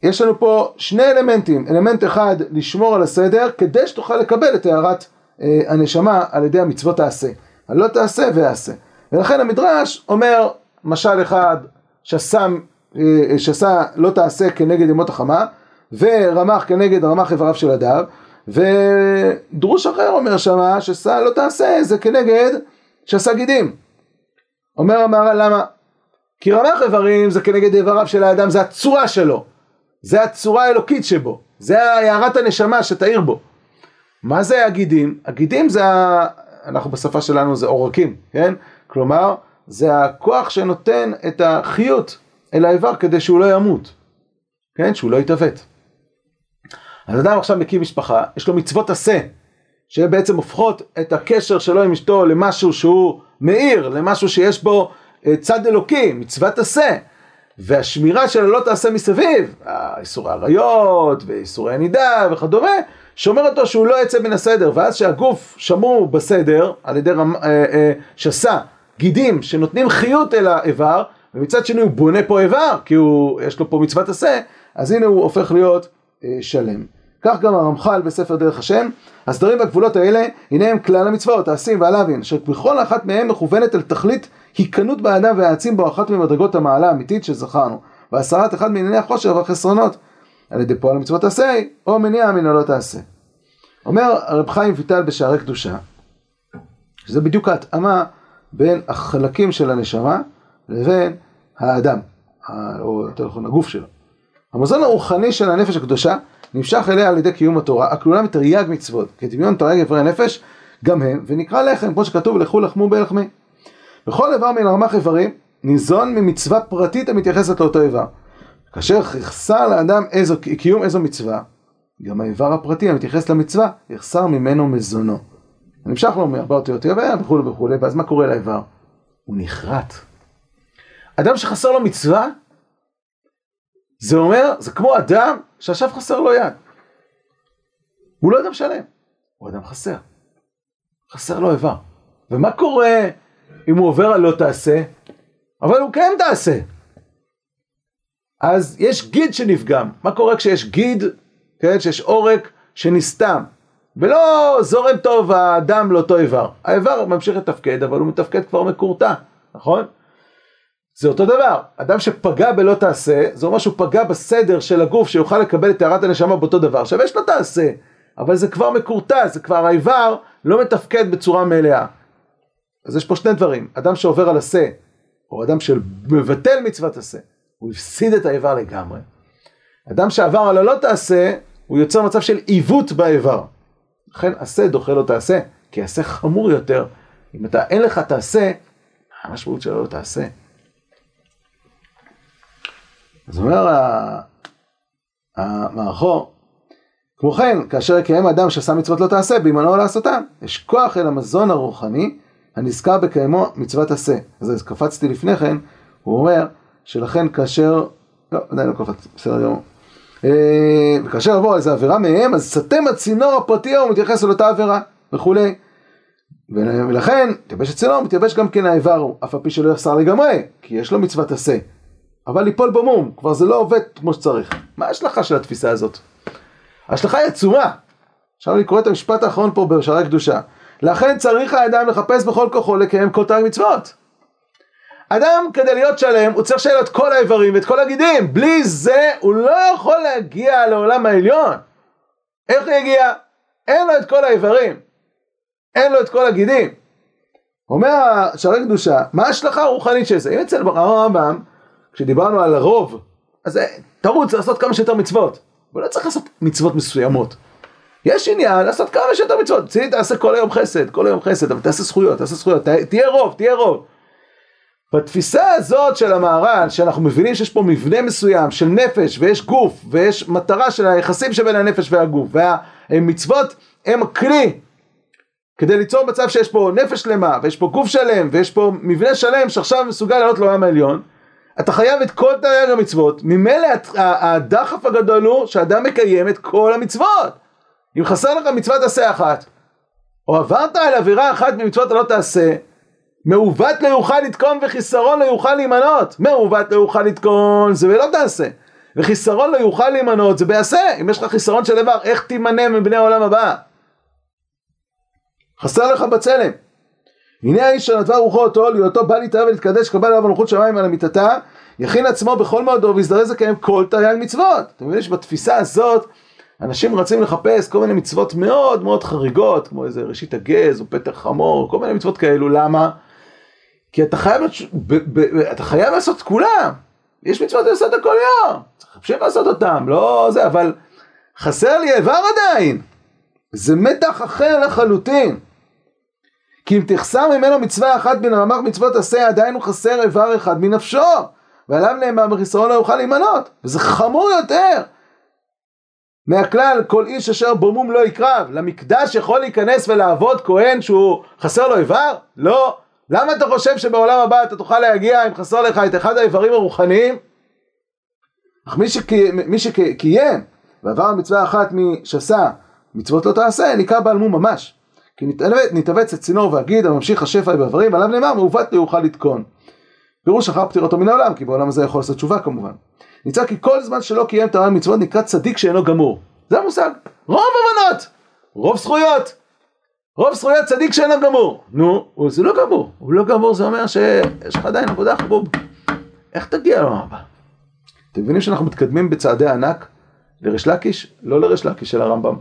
יש לנו פה שני אלמנטים, אלמנט אחד לשמור על הסדר כדי שתוכל לקבל את הערת אה, הנשמה על ידי המצוות תעשה, הלא תעשה ועשה, ולכן המדרש אומר משל אחד שסה, אה, שסה לא תעשה כנגד ימות החמה ורמח כנגד רמח איבריו של הדר ודרוש אחר אומר שמה שסה לא תעשה זה כנגד שעשה גידים. אומר המהר"ל למה? כי רמח איברים זה כנגד איבריו של האדם, זה הצורה שלו, זה הצורה האלוקית שבו, זה הערת הנשמה שתאיר בו. מה זה הגידים? הגידים זה, ה... אנחנו בשפה שלנו זה עורקים, כן? כלומר, זה הכוח שנותן את החיות אל האיבר כדי שהוא לא ימות, כן? שהוא לא יתעוות. אז אדם עכשיו מקים משפחה, יש לו מצוות עשה, שבעצם הופכות את הקשר שלו עם אשתו למשהו שהוא מאיר, למשהו שיש בו אה, צד אלוקי, מצוות עשה. והשמירה של הלא תעשה מסביב, איסורי עריות ואיסורי הנידה וכדומה, שומר אותו שהוא לא יצא מן הסדר, ואז שהגוף שמור בסדר על ידי רמ, אה, אה, שסה, גידים שנותנים חיות אל האיבר, ומצד שני הוא בונה פה איבר, כי הוא, יש לו פה מצוות עשה, אז הנה הוא הופך להיות אה, שלם. כך גם הרמח"ל בספר דרך השם, הסדרים והגבולות האלה, הנה הם כלל המצוות, העשים והלווין, אשר בכל אחת מהם מכוונת אל תכלית היכנות באדם והעצים בו אחת ממדרגות המעלה האמיתית שזכרנו, והסרת אחד מענייני החושר והחסרונות, על ידי פועל המצוות תעשה, או מניע מן הלא תעשה. אומר הרב חיים ויטל בשערי קדושה, שזה בדיוק ההתאמה בין החלקים של הנשמה לבין האדם, או יותר נכון הגוף שלו. המזון הרוחני של הנפש הקדושה נמשך אליה על ידי קיום התורה, הכלולה מתרי"ג מצוות, כדמיון תרי"ג איברי הנפש, גם הם, ונקרא לחם, כמו שכתוב, לכו לחמו בלחמי. בכל איבר מן הרמ"ח איברים, ניזון ממצווה פרטית המתייחסת לאותו איבר. כאשר יחסר לאדם איזו, קיום איזו מצווה, גם האיבר הפרטי המתייחס למצווה, יחסר ממנו מזונו. נמשך לו הרבה יותר יותר וכולי וכולי, ואז מה קורה לאיבר? הוא נחרט. אדם שחסר לו מצווה, זה אומר, זה כמו אדם שעכשיו חסר לו יד. הוא לא אדם שלם, הוא אדם חסר. חסר לו איבר. ומה קורה אם הוא עובר על לא תעשה, אבל הוא כן תעשה? אז יש גיד שנפגם. מה קורה כשיש גיד, כן, שיש עורק שנסתם, ולא זורם טוב הדם לאותו איבר. האיבר ממשיך לתפקד, אבל הוא מתפקד כבר מקורטע, נכון? זה אותו דבר, אדם שפגע בלא תעשה, זה אומר שהוא פגע בסדר של הגוף שיוכל לקבל את טהרת הנשמה באותו דבר. יש לו תעשה, אבל זה כבר מקורטע, זה כבר האיבר לא מתפקד בצורה מלאה. אז יש פה שני דברים, אדם שעובר על עשה, או אדם שמבטל מצוות עשה, הוא הפסיד את האיבר לגמרי. אדם שעבר על הלא תעשה, הוא יוצר מצב של עיוות באיבר. לכן עשה דוחה לא תעשה, כי עשה חמור יותר. אם אתה אין לך תעשה, המשמעות שלו לא תעשה? אז אומר המערכו, כמו כן, כאשר יקיים אדם שעשה מצוות לא תעשה, בימנו לעשותם. יש כוח אל המזון הרוחני הנזכר בקיימו מצוות עשה. אז קפצתי לפני כן, הוא אומר שלכן כאשר, לא, עדיין לא קפצתי, בסדר גמור. אה, וכאשר יבוא איזה עבירה מהם, אז סתם הצינור הפרטי הוא מתייחס לאותה עבירה וכולי. ולכן, מתייבש הצינור, מתייבש גם כן האיבר, אף על פי שלא יחסר לגמרי, כי יש לו מצוות עשה. אבל ליפול במום, כבר זה לא עובד כמו שצריך. מה ההשלכה של התפיסה הזאת? ההשלכה היא עצומה. עכשיו אני קורא את המשפט האחרון פה בשערי קדושה. לכן צריך האדם לחפש בכל כוחו לקיים כל תרג מצוות. אדם כדי להיות שלם הוא צריך שיהיה את כל האיברים ואת כל הגידים. בלי זה הוא לא יכול להגיע לעולם העליון. איך הוא יגיע? אין לו את כל האיברים. אין לו את כל הגידים. אומר שערי קדושה, מה ההשלכה הרוחנית של זה? אם אצל הרמב"ם כשדיברנו על הרוב, אז אה, תרוץ לעשות כמה שיותר מצוות, אבל לא צריך לעשות מצוות מסוימות. יש עניין לעשות כמה שיותר מצוות, צילי תעשה כל היום חסד, כל היום חסד, אבל תעשה זכויות, תעשה זכויות, תהיה רוב, תהיה רוב. בתפיסה הזאת של המהר"ל, שאנחנו מבינים שיש פה מבנה מסוים של נפש ויש גוף ויש מטרה של היחסים שבין הנפש והגוף והמצוות הם כלי כדי ליצור מצב שיש פה נפש שלמה ויש פה גוף שלם ויש פה מבנה שלם שעכשיו מסוגל לעלות לעולם העליון אתה חייב את כל תרי"ג המצוות, ממילא הדחף הגדול הוא שאדם מקיים את כל המצוות. אם חסר לך מצוות עשה אחת, או עברת על עבירה אחת ממצוות הלא תעשה, מעוות לא יוכל לתקון וחיסרון לא יוכל להימנות. מעוות לא יוכל לתקון זה ולא תעשה. וחיסרון לא יוכל להימנות זה בעשה. אם יש לך חיסרון של דבר, איך תימנה מבני העולם הבא? חסר לך בצלם. הנה האיש שנטבה רוחו אותו, להיותו בא להתאהב ולהתקדש, קבל עליו מלכות שמיים על המיטתה, יכין עצמו בכל מאודו ויזדרז לקיים כל תרי"ג מצוות. אתם מבינים שבתפיסה הזאת אנשים רצים לחפש כל מיני מצוות מאוד מאוד חריגות, כמו איזה ראשית הגז או פתח חמור, כל מיני מצוות כאלו, למה? כי אתה חייב, ב, ב, ב, אתה חייב לעשות את כולם. יש מצוות לעשות כל יום, צריך להמשיך לעשות אותם, לא זה, אבל חסר לי איבר עדיין. זה מתח אחר לחלוטין. כי אם תחסר ממנו מצווה אחת בין רמ"ח מצוות עשה, עדיין הוא חסר איבר אחד מנפשו. ועליו נאמר בחיסרון לא יוכל להימנות. וזה חמור יותר. מהכלל, כל איש אשר במום לא יקרב. למקדש יכול להיכנס ולעבוד כהן שהוא חסר לו איבר? לא. למה אתה חושב שבעולם הבא אתה תוכל להגיע אם חסר לך את אחד האיברים הרוחניים? אך מי, שקי, מי שקיים ועבר מצווה אחת משסה מצוות לא תעשה, נקרא בעל מום ממש. כי נתאבץ צינור והגיד הממשיך השפע באיברים, עליו נאמר מעוות לא יוכל לתקון. פירוש אחר פטירתו מן העולם, כי בעולם הזה יכול לעשות תשובה כמובן. נמצא כי כל זמן שלא קיים את הרעיון מצוות נקרא צדיק שאינו גמור. זה המושג. רוב הבנות, רוב זכויות. רוב זכויות צדיק שאינו גמור. נו, זה לא גמור. הוא לא גמור זה אומר שיש לך עדיין עבודה חבוב. איך תגיע לעולם הבא? אתם מבינים שאנחנו מתקדמים בצעדי ענק לריש לקיש? לא לריש לקיש של הרמב"ם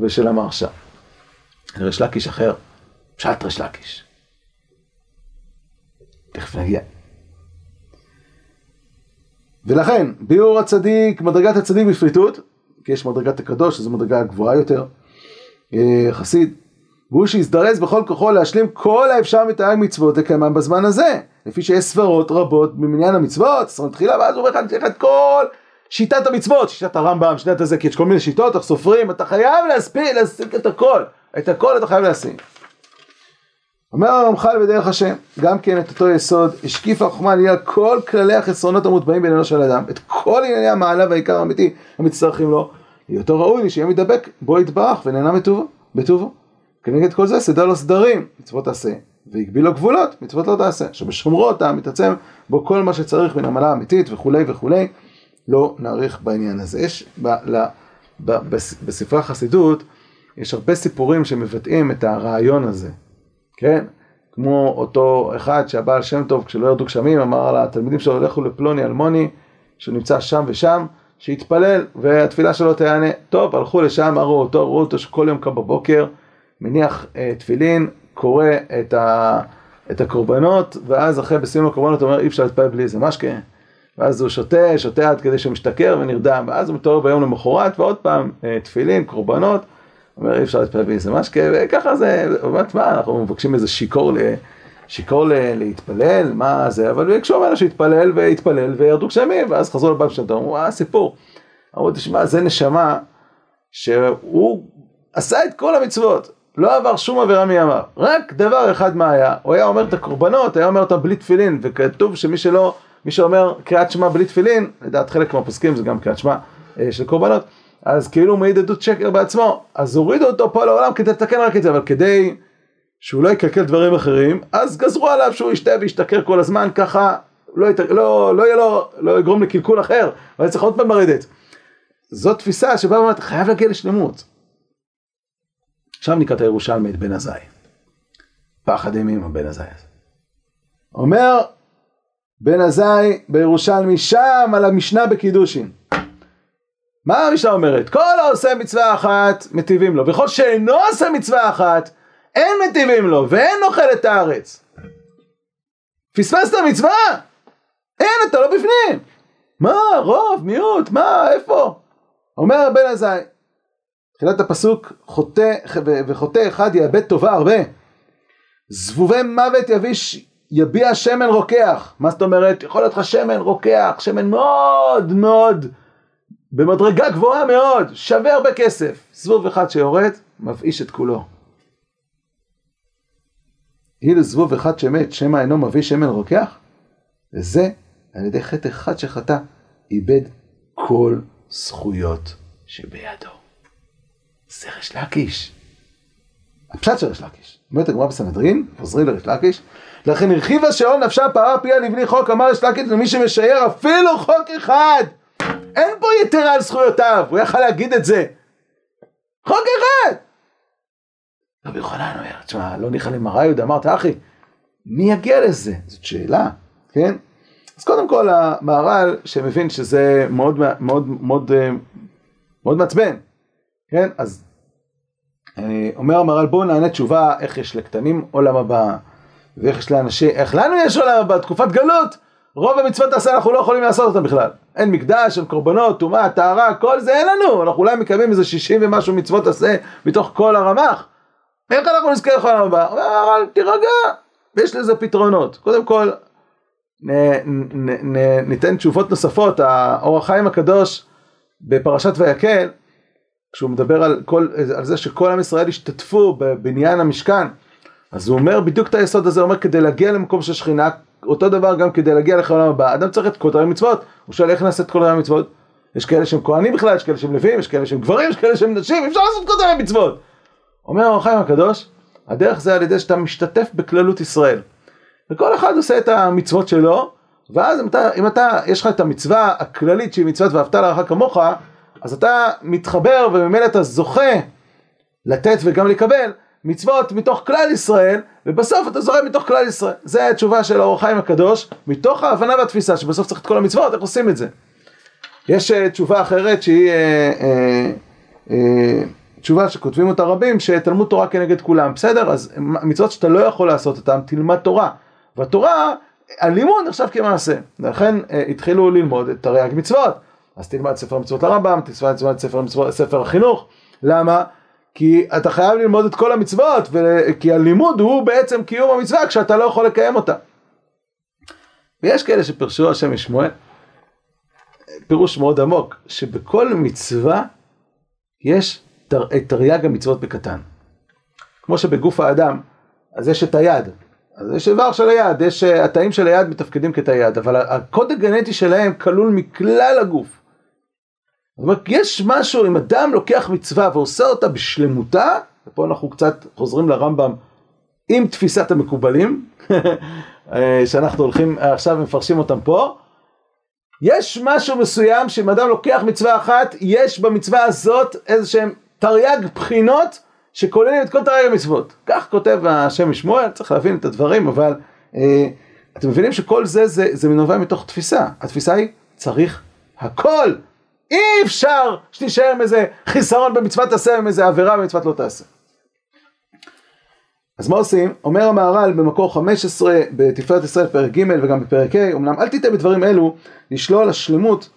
ושל המהרש"א. ריש לקיש אחר, פשט ריש לקיש. תכף נגיע. ולכן, ביאור הצדיק, מדרגת הצדיק בפליטות, כי יש מדרגת הקדוש, שזו מדרגה גבוהה יותר, אה, חסיד, והוא שיזדרז בכל כוחו להשלים כל האפשר מתאג מצוות לקיימם בזמן הזה, לפי שיש סברות רבות במניין המצוות, סברות תחילה, ואז הוא אומר לך, אני צריך את כל שיטת המצוות, שיטת הרמב"ם, שיטת הזה, כי יש כל מיני שיטות, איך סופרים, אתה חייב להספיק, להשיג את הכל, את הכל אתה חייב להשיג. אומר הרמח"ל בדרך השם, גם כן את אותו יסוד, השקיף החוכמה לעניין כל כללי החסרונות המוטבעים בעניינו של אדם, את כל ענייני המעלה והעיקר האמיתי המצטרכים לו, היותו ראוי לי שיהיה מתדבק בו יתברך ונהנה מטובו, בטובו. כנגד כל זה סדר לו סדרים, מצוות תעשה, והגביל לו גבולות, מצוות לא תעשה. שבשומרו אותה מתעצם בו כל מה שצריך מן המעלה האמיתית וכולי וכולי, לא נאריך בעניין הזה. יש ב, ל, ב, בספרי החסידות, יש הרבה סיפורים שמבטאים את הרעיון הזה. כן? כמו אותו אחד שהבעל שם טוב, כשלא ירדו גשמים, אמר לתלמידים שלו, לכו לפלוני אלמוני, שנמצא שם ושם, שיתפלל, והתפילה שלו תענה. טוב, הלכו לשם, הראו אותו, ראו אותו שכל יום קם בבוקר, מניח אה, תפילין, קורא את, ה, את הקורבנות, ואז אחרי בסיום הקורבנות הוא אומר, אי אפשר להתפלל בלי איזה משקה. ואז הוא שותה, שותה עד כדי שהוא משתכר ונרדם, ואז הוא מתעורר ביום למחרת, ועוד פעם אה, תפילין, קורבנות. אומר אי אפשר להתפלל באיזה משקה, וככה זה, באמת מה, אנחנו מבקשים איזה שיכור, ל, שיכור ל, להתפלל, מה זה, אבל ביקשו ממנו שיתפלל ויתפלל וירדו גשמים, ואז חזרו לבב שלו, אמרו, אה סיפור. אמרו, תשמע, זה נשמה שהוא עשה את כל המצוות, לא עבר שום עבירה מימיו, רק דבר אחד מה היה, הוא היה אומר את הקורבנות, היה אומר אותם בלי תפילין, וכתוב שמי שלא, מי שאומר קריאת שמע בלי תפילין, לדעת חלק מהפוסקים זה גם קריאת שמע אה, של קורבנות, אז כאילו הוא מעיד עדות שקר בעצמו, אז הורידו אותו פה לעולם כדי לתקן רק את זה, אבל כדי שהוא לא יקלקל דברים אחרים, אז גזרו עליו שהוא ישתה וישתכר כל הזמן, ככה לא, ית... לא, לא, יהיה לו, לא יגרום לקלקול אחר, אבל צריך עוד פעם לרדת. זאת תפיסה שבאה ואומרת, חייב להגיע לשלמות. עכשיו נקרא את הירושלמי, את בן עזאי. פחד אימים הבן עזאי הזה. אומר בן עזאי בירושלמי שם על המשנה בקידושין. מה המשנה אומרת? כל העושה מצווה אחת מטיבים לו, וכל שאינו עושה מצווה אחת אין מטיבים לו, ואין אוכל את הארץ. פספסת מצווה? אין, אתה לא בפנים. מה, רוב, מיעוט, מה, איפה? אומר הבן עזאי, תחילת הפסוק, חוטא וחוטא אחד יאבד טובה הרבה. זבובי מוות יביש, יביע שמן רוקח. מה זאת אומרת? יכול להיות לך שמן רוקח, שמן מאוד מאוד במדרגה גבוהה מאוד, שווה הרבה כסף. זבוב אחד שיורד, מבאיש את כולו. הנה זבוב אחד שמת, שמא אינו מביא שמן רוקח? וזה, על ידי חטא אחד שחטא, איבד כל זכויות שבידו. זה ריש לקיש. הפשט של ריש לקיש. אומרת הגמרא בסנהדרין, חוזרים לריש לקיש, לכן הרחיבה שאול נפשה פרה פיה לבני חוק, אמר ריש לקיש למי שמשער אפילו חוק אחד. אין פה יתרה על זכויותיו, הוא יכל להגיד את זה. חוק אחד! רבי יוחנן אומר, תשמע, לא ניחא למרא יהודה, אמרת, אחי, מי יגיע לזה? זאת שאלה, כן? אז קודם כל המהר"ל, שמבין שזה מאוד מאוד מאוד מאוד מעצבן, כן? אז אומר המהר"ל, בואו נענה תשובה איך יש לקטנים עולם הבא, ואיך יש לאנשים, איך לנו יש עולם הבא, תקופת גלות, רוב המצוות תעשה אנחנו לא יכולים לעשות אותם בכלל. אין מקדש, אין קורבנות, טומאה, טהרה, כל זה אין לנו. אנחנו אולי מקיימים איזה 60 ומשהו מצוות עשה מתוך כל הרמ"ח. איך אנחנו נזכה לכל העולם הבא? אבל תירגע, יש לזה פתרונות. קודם כל, נ, נ, נ, ניתן תשובות נוספות. האור החיים הקדוש בפרשת ויקל, כשהוא מדבר על, כל, על זה שכל עם ישראל השתתפו בבניין המשכן, אז הוא אומר בדיוק את היסוד הזה, הוא אומר כדי להגיע למקום של שכינה, אותו דבר גם כדי להגיע לכל העולם הבא, אדם צריך את כל המצוות, הוא שואל איך נעשה את כל המצוות? יש כאלה שהם כהנים בכלל, יש כאלה שהם לווים, יש כאלה שהם גברים, יש כאלה שהם נשים, אפשר לעשות כל המצוות. אומר אור החיים הקדוש, הדרך זה על ידי שאתה משתתף בכללות ישראל. וכל אחד עושה את המצוות שלו, ואז אם אתה, אם אתה, יש לך את המצווה הכללית שהיא מצוות ואהבת לרעך כמוך, אז אתה מתחבר וממילא אתה זוכה לתת וגם לקבל מצוות מתוך כלל ישראל, ובסוף אתה זורם מתוך כלל ישראל. זה התשובה של האור החיים הקדוש, מתוך ההבנה והתפיסה שבסוף צריך את כל המצוות, איך עושים את זה. יש uh, תשובה אחרת שהיא uh, uh, uh, תשובה שכותבים אותה רבים, שתלמוד תורה כנגד כולם, בסדר? אז מצוות שאתה לא יכול לעשות אותן, תלמד תורה. והתורה, הלימוד נחשב כמעשה. לכן uh, התחילו ללמוד את תרי"ג מצוות. אז תלמד ספר מצוות לרמב"ם, תלמד ספר, מצוות, ספר החינוך. למה? כי אתה חייב ללמוד את כל המצוות, כי הלימוד הוא בעצם קיום המצווה כשאתה לא יכול לקיים אותה. ויש כאלה שפרשו השם משמואל, פירוש מאוד עמוק, שבכל מצווה יש את תרי"ג המצוות בקטן. כמו שבגוף האדם, אז יש את היד, אז יש איבר של היד, יש, התאים של היד מתפקדים כתאי יד, אבל הקוד הגנטי שלהם כלול מכלל הגוף. זאת אומרת, יש משהו, אם אדם לוקח מצווה ועושה אותה בשלמותה, ופה אנחנו קצת חוזרים לרמב"ם עם תפיסת המקובלים, [LAUGHS] שאנחנו הולכים עכשיו מפרשים אותם פה, יש משהו מסוים שאם אדם לוקח מצווה אחת, יש במצווה הזאת איזה שהם תרי"ג בחינות שכוללים את כל תרי"ג המצוות. כך כותב השם משמואל, צריך להבין את הדברים, אבל אה, אתם מבינים שכל זה, זה, זה מנובע מתוך תפיסה. התפיסה היא, צריך הכל. אי אפשר שתישאר עם איזה חיסרון במצוות תעשה, עם איזה עבירה במצוות לא תעשה. אז מה עושים? אומר המהר"ל במקור 15 בתפארת ישראל פרק ג' וגם בפרק ה', אמנם אל תיתן בדברים אלו לשלול השלמות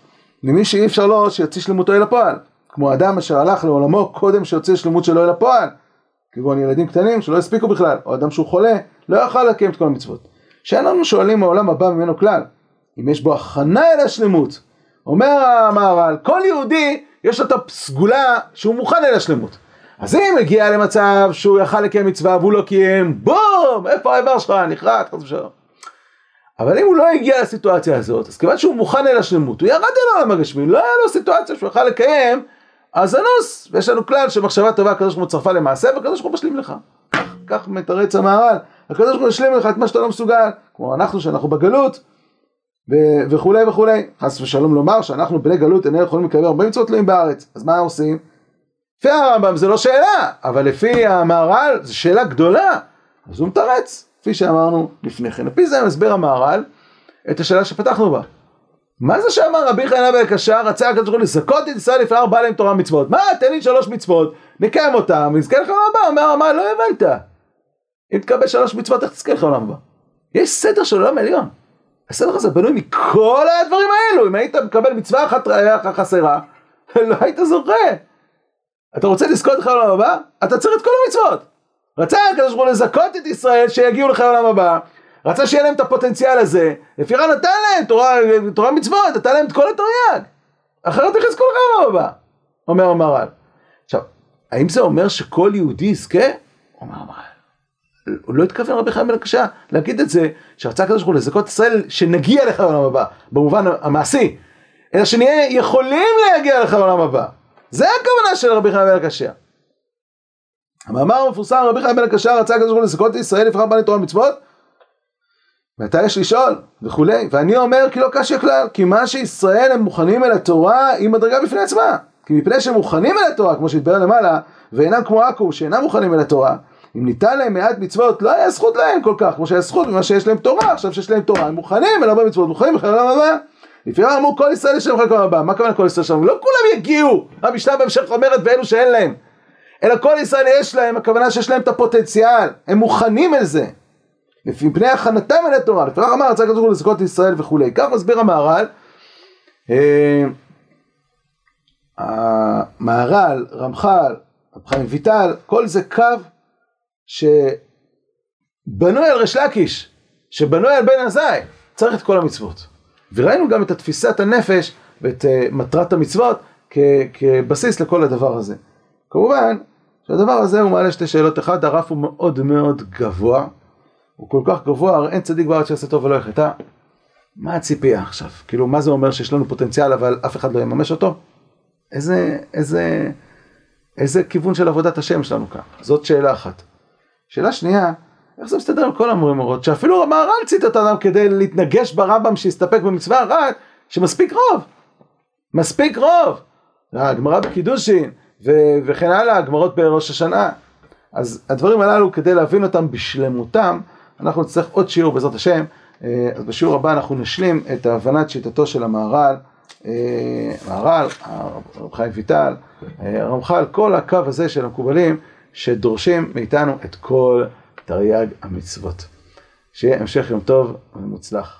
ממי שאי אפשר לו שיוציא שלמותו אל הפועל. כמו אדם אשר הלך לעולמו קודם שיוציא שלמות שלו אל הפועל, כגון ילדים קטנים שלא הספיקו בכלל, או אדם שהוא חולה, לא יוכל לקיים את כל המצוות. שאין לנו שואלים מהעולם הבא ממנו כלל, אם יש בו הכנה אל השלמות. אומר המהר"ל, כל יהודי יש לו את הסגולה שהוא מוכן אל השלמות. אז אם הגיע למצב שהוא יכל לקיים מצווה והוא לא קיים, בום! איפה האיבר שלך? נכרת, חס ושלום. אבל אם הוא לא הגיע לסיטואציה הזאת, אז כיוון שהוא מוכן אל השלמות, הוא ירד אל העולם הגשמי, לא היה לו סיטואציה שהוא יכל לקיים, אז אנוס, ויש לנו כלל שמחשבה טובה הקדוש ברוך הוא צרפה למעשה, והקדוש ברוך הוא משלים לך. כך מתרץ המהר"ל, הקדוש ברוך הוא משלים לך את מה שאתה לא מסוגל, כמו אנחנו שאנחנו בגלות, וכולי וכולי. חס ושלום לומר שאנחנו בני גלות איננו יכולים לקבל הרבה מצוות תלויים בארץ, אז מה עושים? לפי הרמב"ם זה לא שאלה, אבל לפי המהר"ל זו שאלה גדולה, אז הוא מתרץ, כפי שאמרנו לפני כן. לפי זה מסביר המהר"ל את השאלה שפתחנו בה. מה זה שאמר רבי חיינה בן הקשר, רצה הקדוש ברוך הוא לזכות את ישראל לפני ארבעה להם תורה מצוות? מה, תן לי שלוש מצוות, נקיים אותם, נזכה לך לעולם הבא. אומר, מה, לא הבנת. אם תקבל שלוש מצוות, איך תזכה לך לעולם הבא? יש סדר של עולם עליון. הסדר הזה בנוי מכל הדברים האלו. אם היית מקבל מצווה אחת חסרה, [LAUGHS] לא היית זוכה. אתה רוצה לזכות לך לעולם הבא? אתה צריך את כל המצוות. רצה הקדוש ברוך הוא לזכות את ישראל שיגיעו לך לעולם הבא. רצה שיהיה להם את הפוטנציאל הזה, לפירה נתן להם תורה, תורה מצוות, נתן להם את כל התרי"ג. אחרת נכנס כל העולם הבא, אומר המהר"ל. עכשיו, האם זה אומר שכל יהודי יזכה? אומר המהר"ל. הוא לא התכוון רבי חיים בן הקשה להגיד את זה, שרצה הקדוש ברוך הוא לזכות ישראל שנגיע לך לעולם הבא, במובן המעשי, אלא שנהיה יכולים להגיע לך לעולם הבא. זה הכוונה של רבי חיים בן הקשה. המאמר המפורסם רבי חיים בן הקשה רצה הקדוש ברוך הוא לזכות ישראל לפני בני תורה מצוות מתי יש לשאול וכולי ואני אומר כי לא קשיא כלל כי מה שישראל הם מוכנים אל התורה היא מדרגה בפני עצמה כי מפני שהם מוכנים אל התורה כמו שהתברר למעלה ואינם כמו עכו שאינם מוכנים אל התורה אם ניתן להם מעט מצוות לא היה זכות להם כל כך כמו שהיה זכות ממה שיש להם תורה. עכשיו שיש להם תורה הם מוכנים אל הרבה מצוות מוכנים אחרי העולם הבא לפי מה אמרו כל ישראל יש להם העולם הבא. מה כוונה כל ישראל שלנו לא כולם יגיעו. המשנה בהמשך אומרת ואלו שאין להם. אלא כל ישראל יש להם הכוונה שיש להם את הפוטנציאל. הם מוכנים אל זה. לפי פני הכנתם אל התורה, לפי אמר ברוך הוא לזכות ישראל וכולי. כך מסביר המהר"ל, אה, המהר"ל, רמח"ל, רב חיים ויטל, כל זה קו שבנוי על ריש לקיש, שבנוי על בן עזאי, צריך את כל המצוות. וראינו גם את תפיסת הנפש ואת אה, מטרת המצוות כבסיס לכל הדבר הזה. כמובן שהדבר הזה הוא מעלה שתי שאלות, אחד הרף הוא מאוד מאוד גבוה הוא כל כך גבוה, הרי אין צדיק בארץ שיעשה טוב ולא יחטא. מה הציפייה עכשיו? כאילו, מה זה אומר שיש לנו פוטנציאל אבל אף אחד לא יממש אותו? איזה, איזה, איזה כיוון של עבודת השם יש לנו כאן? זאת שאלה אחת. שאלה שנייה, איך זה מסתדר עם כל המאמרות, שאפילו המהר"ל ציטט אותם כדי להתנגש ברמב"ם שיסתפק במצווה רק שמספיק רוב. מספיק רוב. הגמרא בקידושין וכן הלאה, הגמרות בראש השנה. אז הדברים הללו כדי להבין אותם בשלמותם אנחנו נצטרך עוד שיעור בעזרת השם, אה, אז בשיעור הבא אנחנו נשלים את הבנת שיטתו של המהר"ל, אה, המהר"ל, הרב חיים ויטל, אה, הרמח"ל, כל הקו הזה של המקובלים שדורשים מאיתנו את כל תרי"ג המצוות. שיהיה המשך יום טוב ומוצלח.